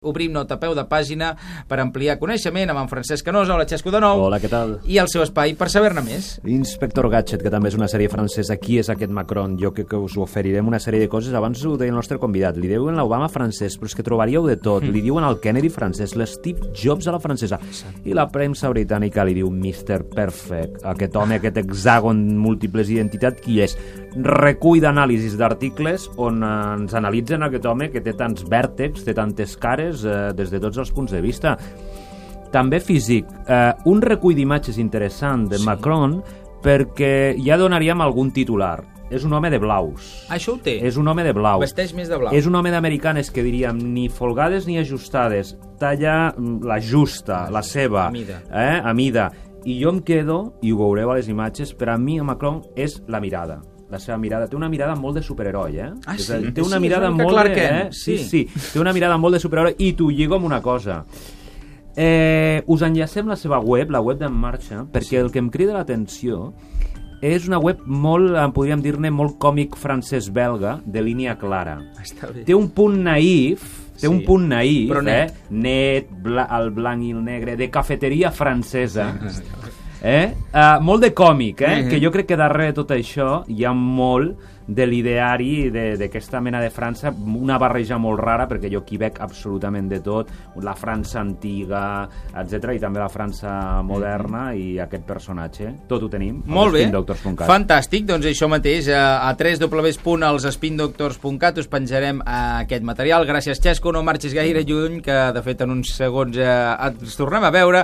Obrim nota peu de pàgina per ampliar coneixement amb en Francesc Canosa, hola Xesco de nou, Hola, què tal? i el seu espai per saber-ne més. Inspector Gadget, que també és una sèrie francesa. Qui és aquest Macron? Jo crec que us oferirem una sèrie de coses. Abans ho deia el nostre convidat. Li diuen l'Obama francès, però és que trobaríeu de tot. Li diuen el Kennedy francès, l'Steve Jobs a la francesa. I la premsa britànica li diu Mr. Perfect. Aquest home, aquest hexàgon múltiples identitats, qui és? Recull d'anàlisis d'articles on eh, ens analitzen aquest home que té tants vèrtexs, té tantes cares, eh, des de tots els punts de vista. També físic. Eh, un recull d'imatges interessant de Sí. Macron perquè ja donaríem algun titular. És un home de blaus. Això ho té. És un home de blau. Vesteix més de blau. És un home d'amerikanes que diríem ni folgades ni ajustades. Talla mm, la justa, la seva. A mida. Eh? A mida. I jo em quedo, i ho veureu a les imatges, per a mi a Macron és la mirada la seva mirada. Té una mirada molt de superheroi, eh? Ah, És sí? dir, Té una Sí, mirada és una molt Clark de... Eh? Sí, sí. sí. Té una mirada molt de superheroi i t'ho lligo amb una cosa. Eh, us enllacem la seva web, la web d'en marxa, perquè el que em crida l'atenció és una web molt, eh, podríem dir-ne, molt còmic francès-belga, de línia clara. Està bé. Té un punt naïf, té Sí. un punt naïf, Però net. eh? net, bla, el blanc i el negre, de cafeteria francesa. Eh? Uh, molt de còmic, eh? Mhm. que jo crec que darrere de tot això hi ha molt de l'ideari de- d'aquesta mena de França, una barreja molt rara, perquè jo aquí veig absolutament de tot, la França antiga, etc i també la França moderna i aquest personatge. Tot ho tenim. Mhm. Molt bé, fantàstic, doncs això mateix, a, a www.elspindoctors.cat us penjarem eh, aquest material. Gràcies, Xesco, no marxis gaire lluny, que de fet en uns segons eh, ens tornem a veure